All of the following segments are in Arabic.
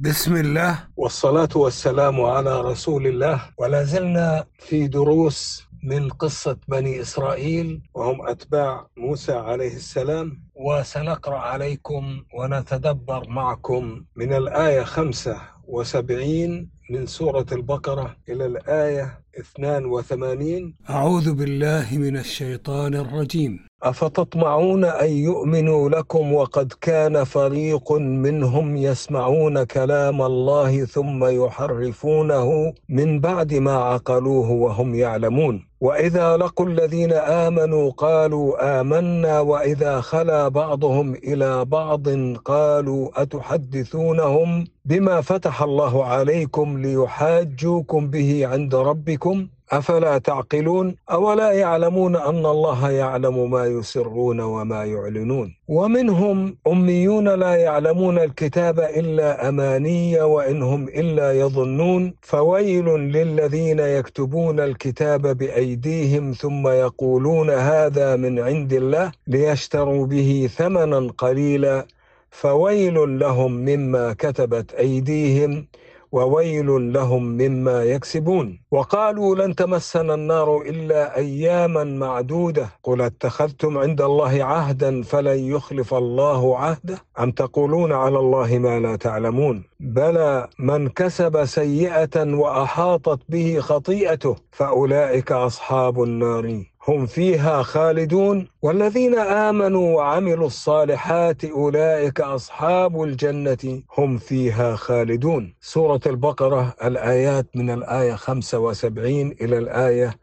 بسم الله. والصلاة والسلام على رسول الله. ولا زلنا في دروس من قصة بني إسرائيل وهم أتباع موسى عليه السلام. وسنقرأ عليكم ونتدبر معكم من الآية خمسة وسبعين من سورة البقرة إلى الآية 82 أعوذ بالله من الشيطان الرجيم. أفتطمعون أن يؤمنوا لكم وقد كان فريق منهم يسمعون كلام الله ثم يحرفونه من بعد ما عقلوه وهم يعلمون. وإذا لقوا الذين آمنوا قالوا آمنا وإذا خلا بعضهم إلى بعض قالوا أتحدثونهم بما فتح الله عليكم ليحاجوكم به عند ربكم أفلا تعقلون؟ أولا يعلمون أن الله يعلم ما يسرون وما يعلنون. ومنهم أميون لا يعلمون الكتاب إلا أماني وإنهم إلا يظنون. فويل للذين يكتبون الكتاب بأيديهم ثم يقولون هذا من عند الله ليشتروا به ثمنا قليلا. فويل لهم مما كتبت أيديهم. وويل لهم مما يكسبون. وقالوا لن تمسنا النار إلا أياما معدودة. قل اتخذتم عند الله عهدا فلن يخلف الله عهده؟ أم تقولون على الله ما لا تعلمون؟ بلى من كسب سيئة وأحاطت به خطيئته فأولئك أصحاب النار. هم فيها خالدون والذين آمنوا وعملوا الصالحات أولئك أصحاب الجنة هم فيها خالدون. سورة البقرة الآيات من الآية 75 إلى الآية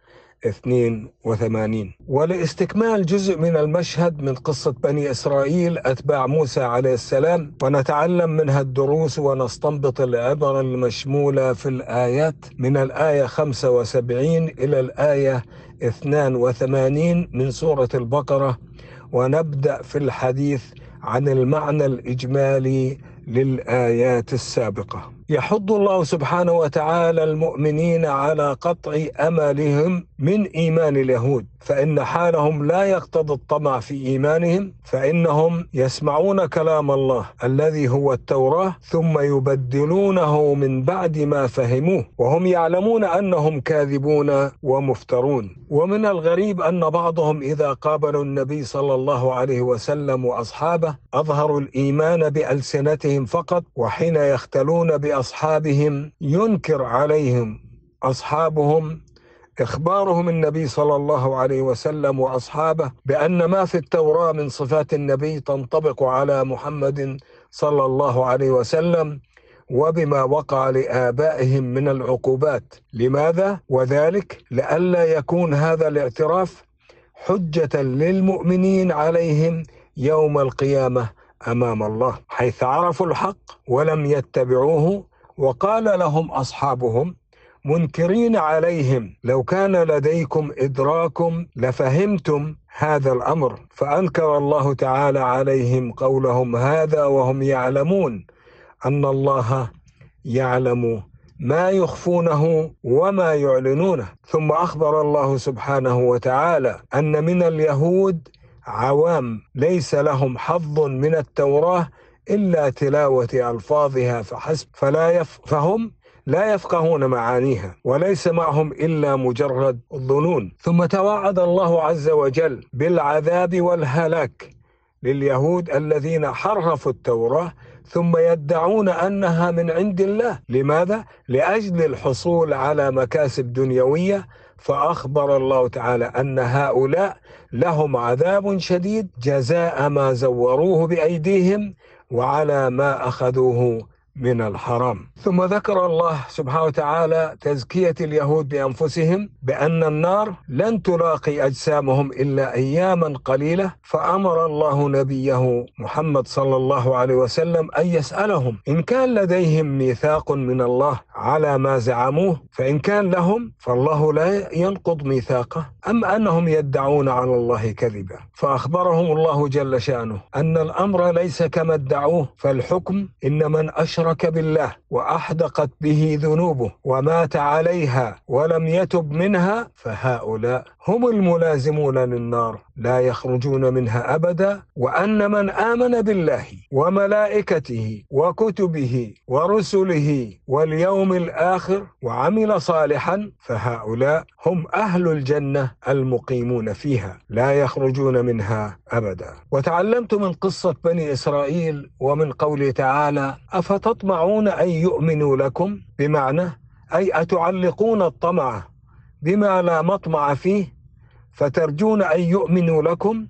82 ولاستكمال جزء من المشهد من قصة بني إسرائيل أتباع موسى عليه السلام ونتعلم منها الدروس ونستنبط العبر المشمولة في الآيات من الآية 75 إلى الآية 82 من سورة البقرة ونبدأ في الحديث عن المعنى الإجمالي للآيات السابقة. يحض الله سبحانه وتعالى المؤمنين على قطع أملهم من إيمان اليهود. فإن حالهم لا يقتضي الطمع في إيمانهم فإنهم يسمعون كلام الله الذي هو التوراة ثم يبدلونه من بعد ما فهموه وهم يعلمون أنهم كاذبون ومفترون. ومن الغريب أن بعضهم إذا قابلوا النبي صلى الله عليه وسلم وأصحابه أظهروا الإيمان بألسنتهم فقط وحين يختلون بأ أصحابهم ينكر عليهم أصحابهم إخبارهم النبي صلى الله عليه وسلم وأصحابه بأن ما في التوراة من صفات النبي تنطبق على محمد صلى الله عليه وسلم وبما وقع لآبائهم من العقوبات لماذا؟ وذلك لئلا يكون هذا الاعتراف حجة للمؤمنين عليهم يوم القيامة أمام الله حيث عرفوا الحق ولم يتبعوه وقال لهم أصحابهم منكرين عليهم لو كان لديكم ادراك لفهمتم هذا الأمر فأنكر الله تعالى عليهم قولهم هذا وهم يعلمون أن الله يعلم ما يخفونه وما يعلنونه. ثم أخبر الله سبحانه وتعالى أن من اليهود عوام ليس لهم حظ من التوراة إلا تلاوة ألفاظها فحسب فلا يف فهم لا يفقهون معانيها وليس معهم إلا مجرد الظنون. ثم توعد الله عز وجل بالعذاب والهلاك لليهود الذين حرفوا التوراة ثم يدعون أنها من عند الله، لماذا؟ لأجل الحصول على مكاسب دنيوية. فأخبر الله تعالى أن هؤلاء لهم عذاب شديد جزاء ما زوروه بأيديهم. وعلى ما أخذوه. من الحرام. ثم ذكر الله سبحانه وتعالى تزكية اليهود بأنفسهم بأن النار لن تلاقي أجسامهم إلا أياما قليلة فأمر الله نبيه محمد صلى الله عليه وسلم أن يسألهم إن كان لديهم ميثاق من الله على ما زعموه فإن كان لهم فالله لا ينقض ميثاقه. أم أنهم يدعون على الله كذبا؟ فأخبرهم الله جل شأنه أن الأمر ليس كما ادعوه فالحكم إن من أشرك أشرك بالله وأحدقت به ذنوبه ومات عليها ولم يتب منها فهؤلاء هم الملازمون للنار لا يخرجون منها أبدا وأن من آمن بالله وملائكته وكتبه ورسله واليوم الآخر وعمل صالحا فهؤلاء هم أهل الجنة المقيمون فيها لا يخرجون منها أبدا. وتعلمت من قصة بني إسرائيل ومن قوله تعالى أفتطمعون أن يؤمنوا لكم؟ بمعنى أي أتعلقون الطمع بما لا مطمع فيه؟ فترجون أن يؤمنوا لكم؟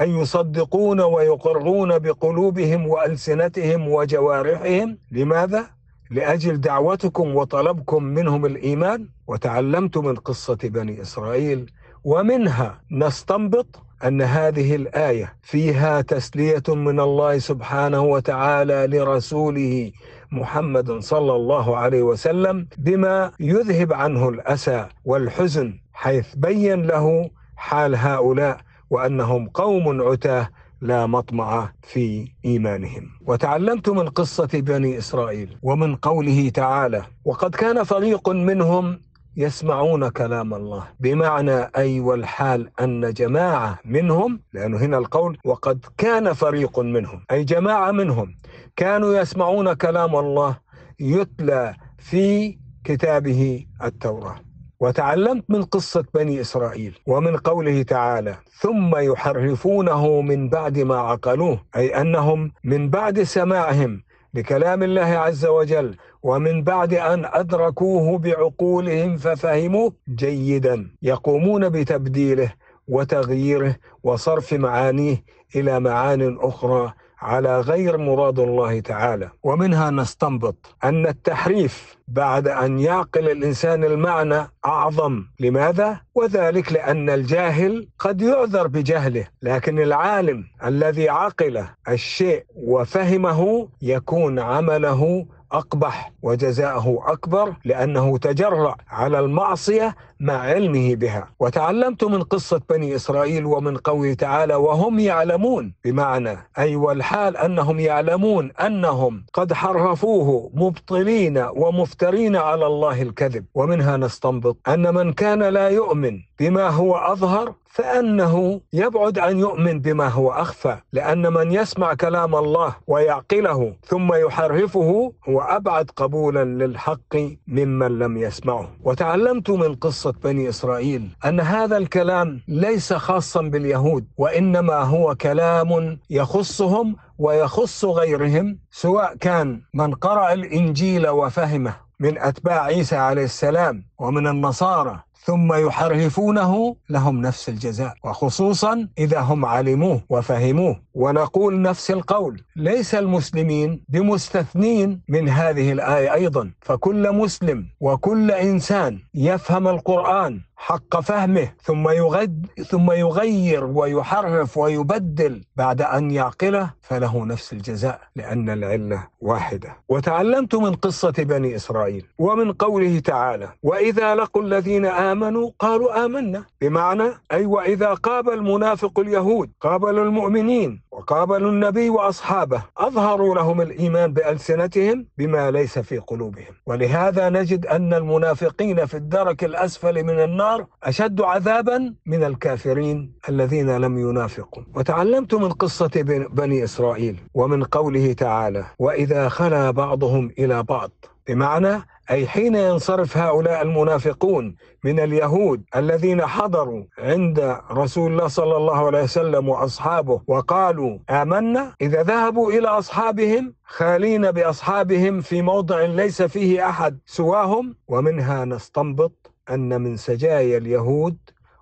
أن يصدقون ويقرون بقلوبهم وألسنتهم وجوارحهم؟ لماذا؟ لأجل دعوتكم وطلبكم منهم الإيمان؟ وتعلمت من قصة بني إسرائيل ومنها نستنبط أن هذه الآية فيها تسلية من الله سبحانه وتعالى لرسوله محمد صلى الله عليه وسلم بما يذهب عنه الأسى والحزن حيث بين له حال هؤلاء وأنهم قوم عتاه لا مطمع في إيمانهم. وتعلمت من قصة بني إسرائيل ومن قوله تعالى وقد كان فريق منهم يسمعون كلام الله. بمعنى أي والحال أن جماعة منهم لأنه هنا القول وقد كان فريق منهم. أي جماعة منهم كانوا يسمعون كلام الله يتلى في كتابه التوراة. وتعلمت من قصة بني إسرائيل ومن قوله تعالى ثم يحرفونه من بعد ما عقلوه أي أنهم من بعد سماعهم لكلام الله عز وجل ومن بعد أن أدركوه بعقولهم ففهموه جيدا يقومون بتبديله وتغييره وصرف معانيه إلى معان أخرى على غير مراد الله تعالى. ومنها نستنبط أن التحريف بعد أن يعقل الإنسان المعنى أعظم. لماذا؟ وذلك لأن الجاهل قد يعذر بجهله لكن العالم الذي عقل الشيء وفهمه يكون عمله أقبح وجزاءه أكبر لأنه تجرع على المعصية مع علمه بها. وتعلمت من قصة بني إسرائيل ومن قوله تعالى وهم يعلمون بمعنى أي والحال أنهم يعلمون أنهم قد حرفوه مبطلين ومفترين على الله الكذب. ومنها نستنبط أن من كان لا يؤمن بما هو أظهر فأنه يبعد ان يؤمن بما هو أخفى لأن من يسمع كلام الله ويعقله ثم يحرفه هو أبعد قبولا للحق ممن لم يسمعه. وتعلمت من قصة بني إسرائيل أن هذا الكلام ليس خاصا باليهود وإنما هو كلام يخصهم ويخص غيرهم سواء كان من قرأ الإنجيل وفهمه من أتباع عيسى عليه السلام ومن النصارى ثم يحرفونه لهم نفس الجزاء وخصوصا إذا هم علموه وفهموه. ونقول نفس القول ليس المسلمين بمستثنين من هذه الآية أيضا. فكل مسلم وكل إنسان يفهم القرآن حق فهمه ثم يغد ثم يغير ويحرف ويبدل. بعد أن يعقله فله نفس الجزاء لأن العلة واحدة. وتعلمت من قصة بني إسرائيل ومن قوله تعالى وإذا لقوا الذين آمنوا قالوا آمنا. بمعنى أي وإذا قابل المنافق اليهود قابلوا المؤمنين. وقابلوا النبي وأصحابه أظهروا لهم الإيمان بألسنتهم بما ليس في قلوبهم. ولهذا نجد أن المنافقين في الدرك الأسفل من النار أشد عذابا من الكافرين الذين لم ينافقوا. وتعلمت من قصة بني إسرائيل ومن قوله تعالى وإذا خلا بعضهم إلى بعض بمعنى أي حين ينصرف هؤلاء المنافقون من اليهود الذين حضروا عند رسول الله صلى الله عليه وسلم وأصحابه وقالوا آمنا إذا ذهبوا إلى أصحابهم خالين بأصحابهم في موضع ليس فيه أحد سواهم ومنها نستنبط أن من سجايا اليهود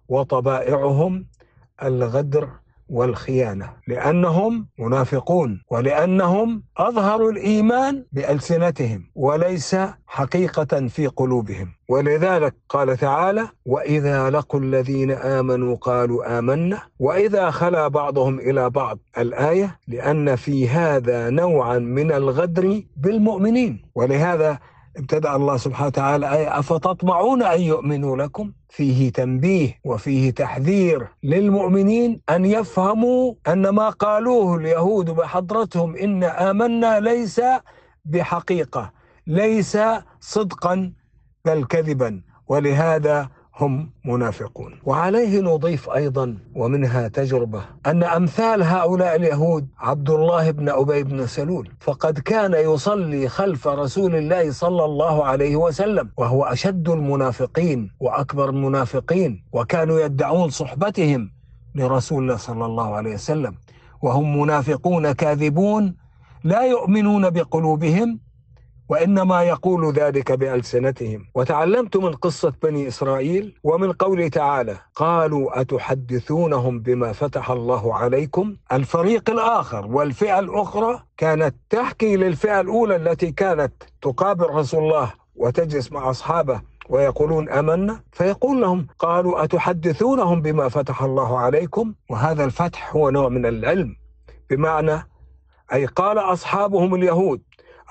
وطبائعهم الغدر. والخيانة لأنهم منافقون ولأنهم أظهروا الإيمان بألسنتهم وليس حقيقة في قلوبهم. ولذلك قال تعالى وإذا لقوا الذين آمنوا قالوا آمنا. وإذا خلا بعضهم إلى بعض الآية لأن في هذا نوعا من الغدر بالمؤمنين. ولهذا ابتدأ الله سبحانه وتعالى أي أفتطمعون أن يؤمنوا لكم؟ فيه تنبيه وفيه تحذير للمؤمنين أن يفهموا أن ما قالوه اليهود بحضرتهم إن آمنا ليس بحقيقة ليس صدقا بل كذبا. ولهذا هم منافقون. وعليه نضيف أيضا ومنها تجربة أن أمثال هؤلاء اليهود عبد الله بن أبي بن سلول فقد كان يصلي خلف رسول الله صلى الله عليه وسلم وهو أشد المنافقين وأكبر المنافقين وكانوا يدعون صحبتهم لرسول الله صلى الله عليه وسلم وهم منافقون كاذبون لا يؤمنون بقلوبهم وإنما يقول ذلك بألسنتهم. وتعلمت من قصة بني إسرائيل ومن قوله تعالى قالوا أتحدثونهم بما فتح الله عليكم؟ الفريق الآخر والفئة الأخرى كانت تحكي للفئة الأولى التي كانت تقابل رسول الله وتجلس مع أصحابه ويقولون آمنا؟ فيقول لهم قالوا أتحدثونهم بما فتح الله عليكم؟ وهذا الفتح هو نوع من العلم بمعنى أي قال أصحابهم اليهود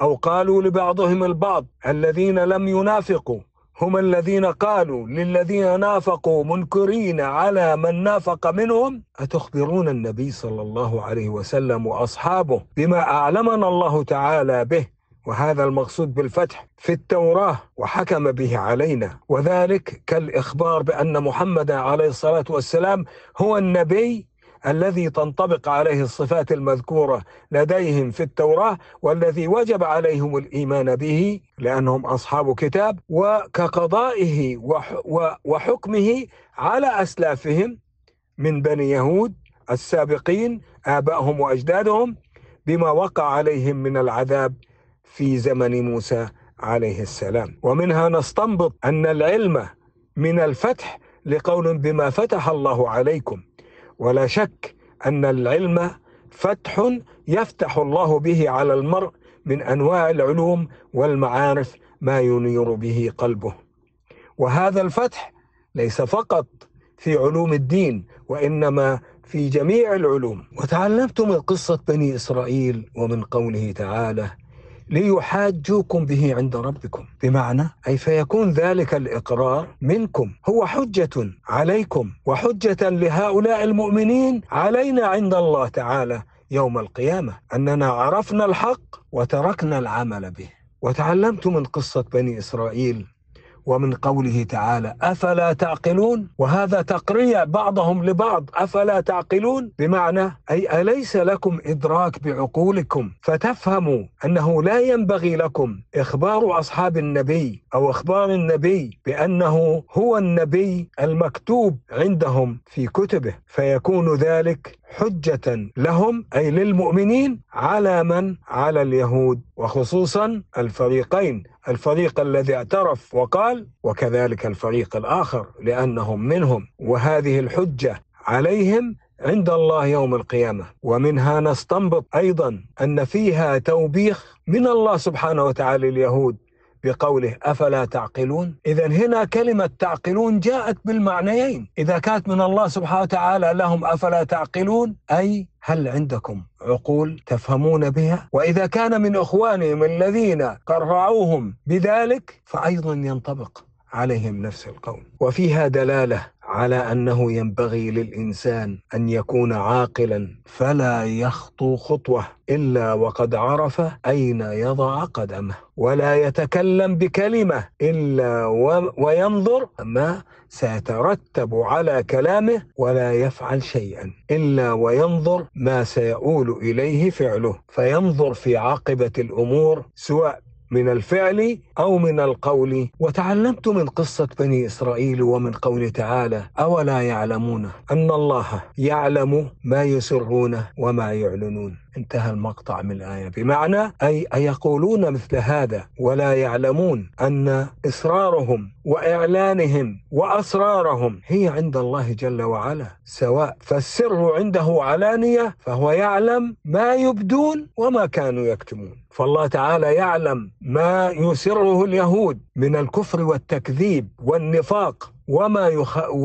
أو قالوا لبعضهم البعض الذين لم ينافقوا هم الذين قالوا للذين نافقوا منكرين على من نافق منهم أتخبرون النبي صلى الله عليه وسلم وأصحابه بما أعلمنا الله تعالى به؟ وهذا المقصود بالفتح في التوراة وحكم به علينا. وذلك كالإخبار بأن محمدا عليه الصلاة والسلام هو النبي الذي تنطبق عليه الصفات المذكورة لديهم في التوراة والذي وجب عليهم الإيمان به لأنهم أصحاب كتاب وكقضائه وحكمه على أسلافهم من بني يهود السابقين ابائهم وأجدادهم بما وقع عليهم من العذاب في زمن موسى عليه السلام. ومنها نستنبط أن العلم من الفتح لقول بما فتح الله عليكم. ولا شك أن العلم فتح يفتح الله به على المرء من أنواع العلوم والمعارف ما ينير به قلبه. وهذا الفتح ليس فقط في علوم الدين وإنما في جميع العلوم. وتعلمت من قصة بني إسرائيل ومن قوله تعالى ليحاجوكم به عند ربكم. بمعنى أي فيكون ذلك الإقرار منكم. هو حجة عليكم وحجة لهؤلاء المؤمنين علينا عند الله تعالى يوم القيامة أننا عرفنا الحق وتركنا العمل به. وتعلمت من قصة بني إسرائيل ومن قوله تعالى أفلا تعقلون? وهذا تقريع بعضهم لبعض أفلا تعقلون؟ بمعنى أي أليس لكم إدراك بعقولكم فتفهموا أنه لا ينبغي لكم إخبار أصحاب النبي أو أخبار النبي بأنه هو النبي المكتوب عندهم في كتبه فيكون ذلك حجة لهم أي للمؤمنين على من؟ على اليهود وخصوصا الفريقين. الفريق الذي اعترف وقال وكذلك الفريق الآخر لأنهم منهم. وهذه الحجة عليهم عند الله يوم القيامة. ومنها نستنبط أيضا أن فيها توبيخ من الله سبحانه وتعالى اليهود بقوله أفلا تعقلون؟ اذا هنا كلمة تعقلون جاءت بالمعنيين. إذا كانت من الله سبحانه وتعالى لهم أفلا تعقلون أي هل عندكم عقول تفهمون بها؟ وإذا كان من إخوانهم الذين قرعوهم بذلك فايضا ينطبق عليهم نفس القول. وفيها دلالة على أنه ينبغي للإنسان أن يكون عاقلا فلا يخطو خطوة إلا وقد عرف أين يضع قدمه. ولا يتكلم بكلمة إلا وينظر ما سيترتب على كلامه ولا يفعل شيئا إلا وينظر ما سيؤول إليه فعله. فينظر في عاقبة الأمور سواء من الفعل أو من القول وتعلمت من قصة بني إسرائيل ومن قوله تعالى أولا يعلمون أن الله يعلم ما يسرون وما يعلنون. انتهى المقطع من الآية بمعنى أي أيقولون مثل هذا ولا يعلمون أن إصرارهم وإعلانهم وأسرارهم هي عند الله جل وعلا. سواء فالسر عنده علانية فهو يعلم ما يبدون وما كانوا يكتمون. فالله تعالى يعلم ما يسره اليهود من الكفر والتكذيب والنفاق وما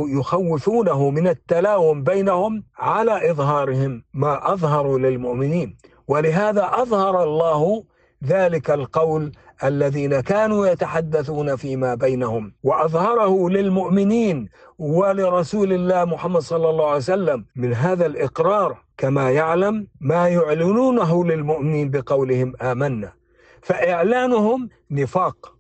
يخوفونه من التلاوم بينهم على إظهارهم ما أظهروا للمؤمنين. ولهذا أظهر الله ذلك القول الذين كانوا يتحدثون فيما بينهم وأظهره للمؤمنين ولرسول الله محمد صلى الله عليه وسلم من هذا الإقرار. كما يعلم ما يعلنونه للمؤمنين بقولهم آمنا. فإعلانهم نفاق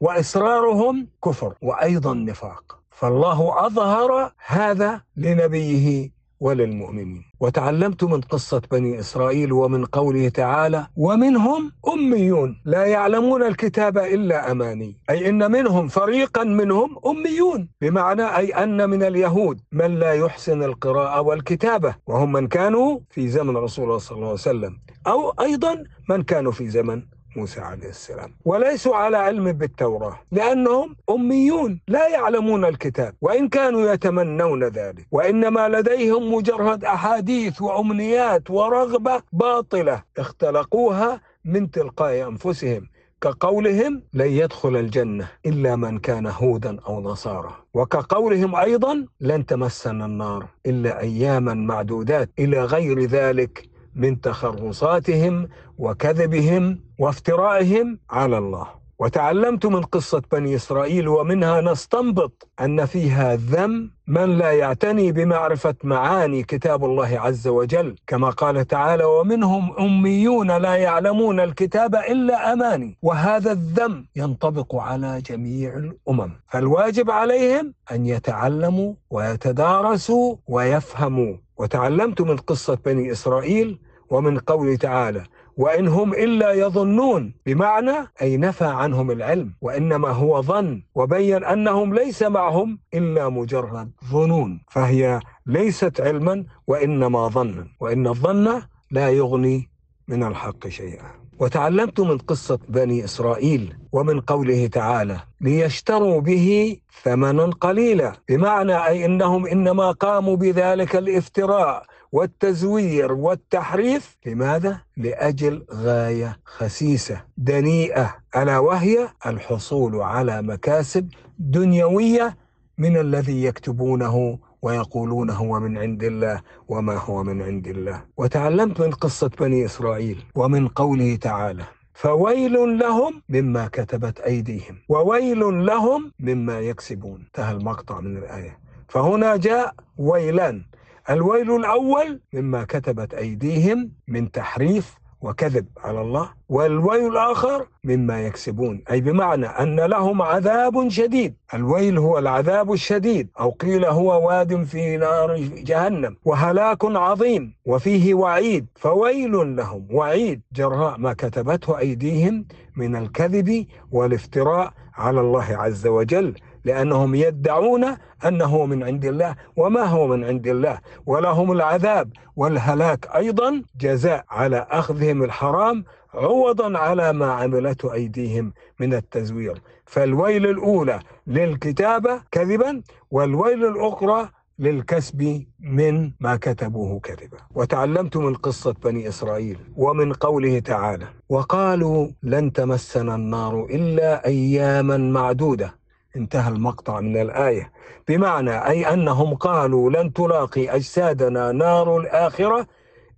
وإصرارهم كفر وأيضا نفاق. فالله أظهر هذا لنبيه وللمؤمنين. وتعلمت من قصة بني إسرائيل ومن قوله تعالى ومنهم أميون لا يعلمون الكتاب إلا أماني. أي إن منهم فريقا منهم أميون. بمعنى أي أن من اليهود من لا يحسن القراءة والكتابة وهم من كانوا في زمن رسول الله صلى الله عليه وسلم أو أيضا من كانوا في زمن موسى عليه السلام. وليسوا على علم بالتوراة لأنهم أميون لا يعلمون الكتاب وإن كانوا يتمنون ذلك. وإنما لديهم مجرد أحاديث وأمنيات ورغبة باطلة اختلقوها من تلقاء أنفسهم. كقولهم لن يدخل الجنة إلا من كان هودا أو نصارى. وكقولهم أيضا لن تمسنا النار إلا أياما معدودات. إلى غير ذلك من تخرصاتهم وكذبهم وافترائهم على الله. وتعلمت من قصة بني إسرائيل ومنها نستنبط أن فيها ذم من لا يعتني بمعرفة معاني كتاب الله عز وجل. كما قال تعالى ومنهم أميون لا يعلمون الكتاب إلا أماني وهذا الذم ينطبق على جميع الأمم. فالواجب عليهم أن يتعلموا ويتدارسوا ويفهموا. وتعلمت من قصة بني إسرائيل ومن قوله تعالى وإن هم إلا يظنون بمعنى أي نفى عنهم العلم وإنما هو ظن وبين أنهم ليس معهم إلا مجرد ظنون فهي ليست علما وإنما ظنا وإن الظن لا يغني من الحق شيئا. وتعلمت من قصة بني إسرائيل ومن قوله تعالى ليشتروا به ثمنا قليلا بمعنى أي أنهم إنما قاموا بذلك الافتراء والتزوير والتحريف لماذا؟ لأجل غاية خسيسة دنيئة ألا وهي الحصول على مكاسب دنيوية من الذي يكتبونه ويقولون هو من عند الله وما هو من عند الله. وتعلمت من قصة بني إسرائيل ومن قوله تعالى فويل لهم مما كتبت أيديهم وويل لهم مما يكسبون انتهى المقطع من الآية. فهنا جاء ويلان. الويل الأول مما كتبت أيديهم من تحريف وكذب على الله والويل الآخر مما يكسبون. أي بمعنى أن لهم عذاب شديد. الويل هو العذاب الشديد. أو قيل هو واد في نار جهنم. وهلاك عظيم. وفيه وعيد. فويل لهم. وعيد. جراء ما كتبته أيديهم من الكذب والافتراء على الله عز وجل. لأنهم يدعون أنه من عند الله وما هو من عند الله؟ ولهم العذاب والهلاك أيضا جزاء على أخذهم الحرام عوضا على ما عملته أيديهم من التزوير. فالويل الأولى للكتابة كذبا والويل الأخرى للكسب من ما كتبوه كذبا. وتعلمت من قصة بني إسرائيل ومن قوله تعالى وقالوا لن تمسنا النار إلا أياما معدودة انتهى المقطع من الآية. بمعنى أي أنهم قالوا لن تلاقي أجسادنا نار الآخرة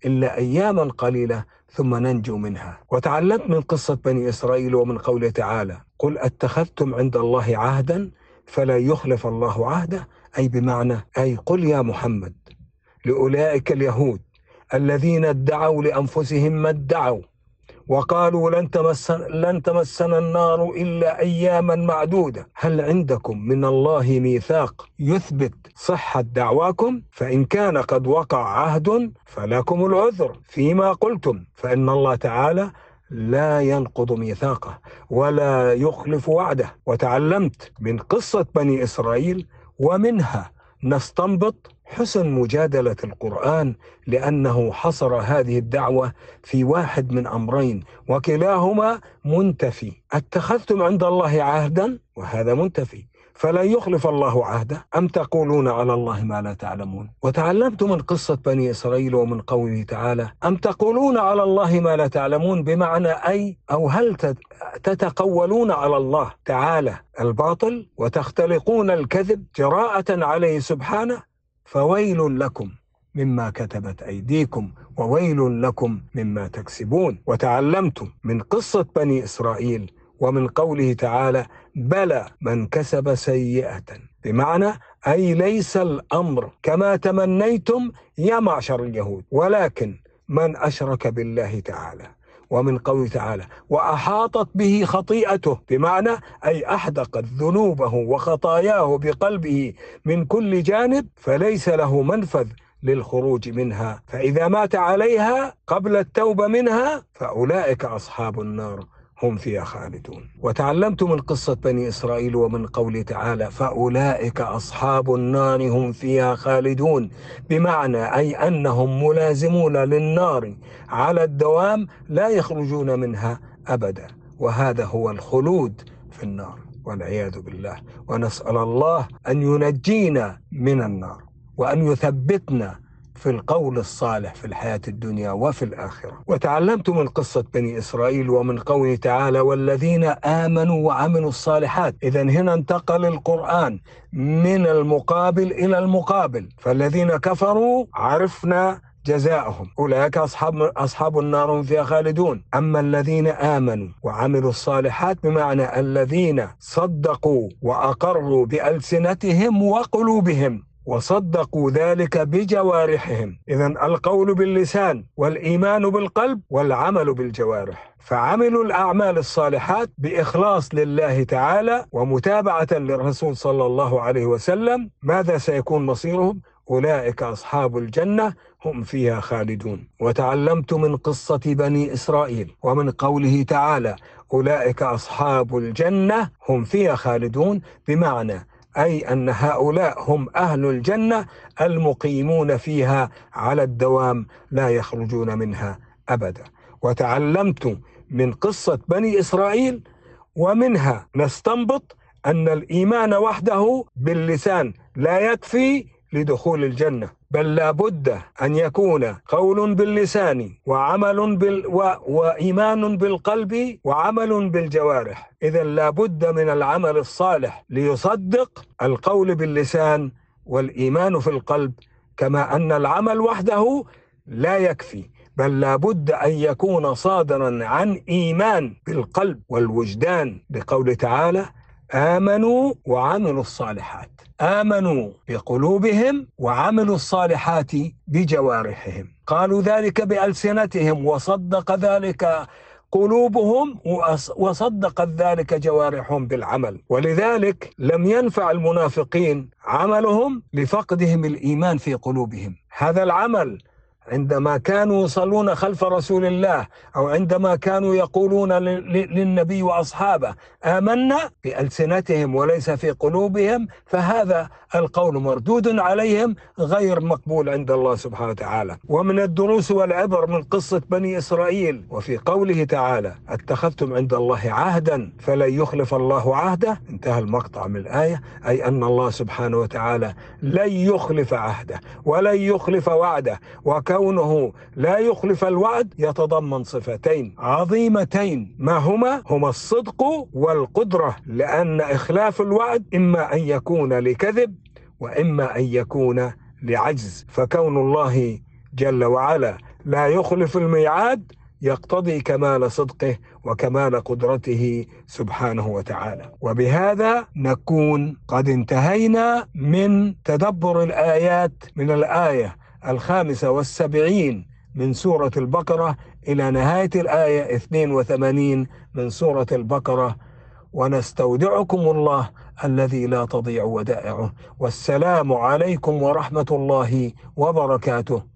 إلا أياما قليلة ثم ننجو منها. وتعلمت من قصة بني إسرائيل ومن قوله تعالى قل أتخذتم عند الله عهدا فلا يخلف الله عهده. أي بمعنى أي قل يا محمد لأولئك اليهود الذين ادعوا لأنفسهم ما ادعوا. وقالوا لن تمسنا, لن تمسنا النار إلا أياما معدودة. هل عندكم من الله ميثاق يثبت صحة دعواكم؟ فإن كان قد وقع عهد فلكم العذر. فيما قلتم فإن الله تعالى لا ينقض ميثاقه ولا يخلف وعده. وتعلمت من قصة بني إسرائيل ومنها نستنبط حسن مجادلة القرآن لأنه حصر هذه الدعوة في واحد من أمرين وكلاهما منتفي. أتخذتم عند الله عهدا؟ وهذا منتفي. فلا يخلف الله عهده. أم تقولون على الله ما لا تعلمون؟ وتعلمت من قصة بني إسرائيل ومن قوله تعالى. أم تقولون على الله ما لا تعلمون؟ بمعنى أي أو هل تتقولون على الله تعالى الباطل وتختلقون الكذب جراءة عليه سبحانه؟ فويل لكم مما كتبت أيديكم وويل لكم مما تكسبون. وتعلمت من قصة بني إسرائيل ومن قوله تعالى بلى من كسب سيئة بمعنى أي ليس الأمر كما تمنيتم يا معشر اليهود ولكن من أشرك بالله تعالى ومن قوله تعالى وأحاطت به خطيئته بمعنى أي أحدقت ذنوبه وخطاياه بقلبه من كل جانب فليس له منفذ للخروج منها. فإذا مات عليها قبل التوبة منها فأولئك أصحاب النار. هم فيها خالدون. وتعلمت من قصة بني إسرائيل ومن قوله تعالى فأولئك أصحاب النار هم فيها خالدون بمعنى أي أنهم ملازمون للنار على الدوام لا يخرجون منها أبدا. وهذا هو الخلود في النار والعياذ بالله. ونسأل الله أن ينجينا من النار وأن يثبتنا في القول الصالح في الحياة الدنيا وفي الآخرة. وتعلمت من قصة بني إسرائيل ومن قوله تعالى والذين آمنوا وعملوا الصالحات. إذا هنا انتقل القرآن من المقابل إلى المقابل. فالذين كفروا عرفنا جزاؤهم. أولئك أصحاب, أصحاب النار هم فيها خالدون. أما الذين آمنوا وعملوا الصالحات بمعنى الذين صدقوا وأقروا بألسنتهم وقلوبهم. وصدقوا ذلك بجوارحهم. اذا القول باللسان والإيمان بالقلب والعمل بالجوارح. فعملوا الأعمال الصالحات بإخلاص لله تعالى ومتابعة للرسول صلى الله عليه وسلم. ماذا سيكون مصيرهم؟ أولئك أصحاب الجنة هم فيها خالدون. وتعلمت من قصة بني إسرائيل ومن قوله تعالى أولئك أصحاب الجنة هم فيها خالدون بمعنى أي أن هؤلاء هم أهل الجنة المقيمون فيها على الدوام لا يخرجون منها أبدا. وتعلمت من قصة بني إسرائيل ومنها نستنبط أن الإيمان وحده باللسان لا يكفي لدخول الجنة بل لا بد أن يكون قول باللسان وعمل بال و... وإيمان بالقلب وعمل بالجوارح. إذا لا بد من العمل الصالح ليصدق القول باللسان والإيمان في القلب كما أن العمل وحده لا يكفي. بل لا بد أن يكون صادرا عن إيمان بالقلب والوجدان. بقول تعالى آمنوا وعملوا الصالحات. آمنوا بقلوبهم وعملوا الصالحات بجوارحهم. قالوا ذلك بألسنتهم وصدق ذلك قلوبهم وصدقت ذلك جوارحهم بالعمل. ولذلك لم ينفع المنافقين عملهم لفقدهم الإيمان في قلوبهم. هذا العمل عندما كانوا يصلون خلف رسول الله أو عندما كانوا يقولون للنبي وأصحابه آمنا بالسنتهم وليس في قلوبهم فهذا القول مردود عليهم غير مقبول عند الله سبحانه وتعالى. ومن الدروس والعبر من قصة بني إسرائيل وفي قوله تعالى أتخذتم عند الله عهدا فلن يخلف الله عهده انتهى المقطع من الآية أي أن الله سبحانه وتعالى لن يخلف عهده ولن يخلف وعده وكان كونه لا يخلف الوعد يتضمن صفتين عظيمتين. ما هما؟ هما الصدق والقدرة لأن إخلاف الوعد إما أن يكون لكذب وإما أن يكون لعجز. فكون الله جل وعلا لا يخلف الميعاد يقتضي كمال صدقه وكمال قدرته سبحانه وتعالى. وبهذا نكون قد انتهينا من تدبر الآيات من الآية الخامسة والسبعين من سورة البقرة إلى نهاية الآية 82 من سورة البقرة. ونستودعكم الله الذي لا تضيع ودائعه. والسلام عليكم ورحمة الله وبركاته.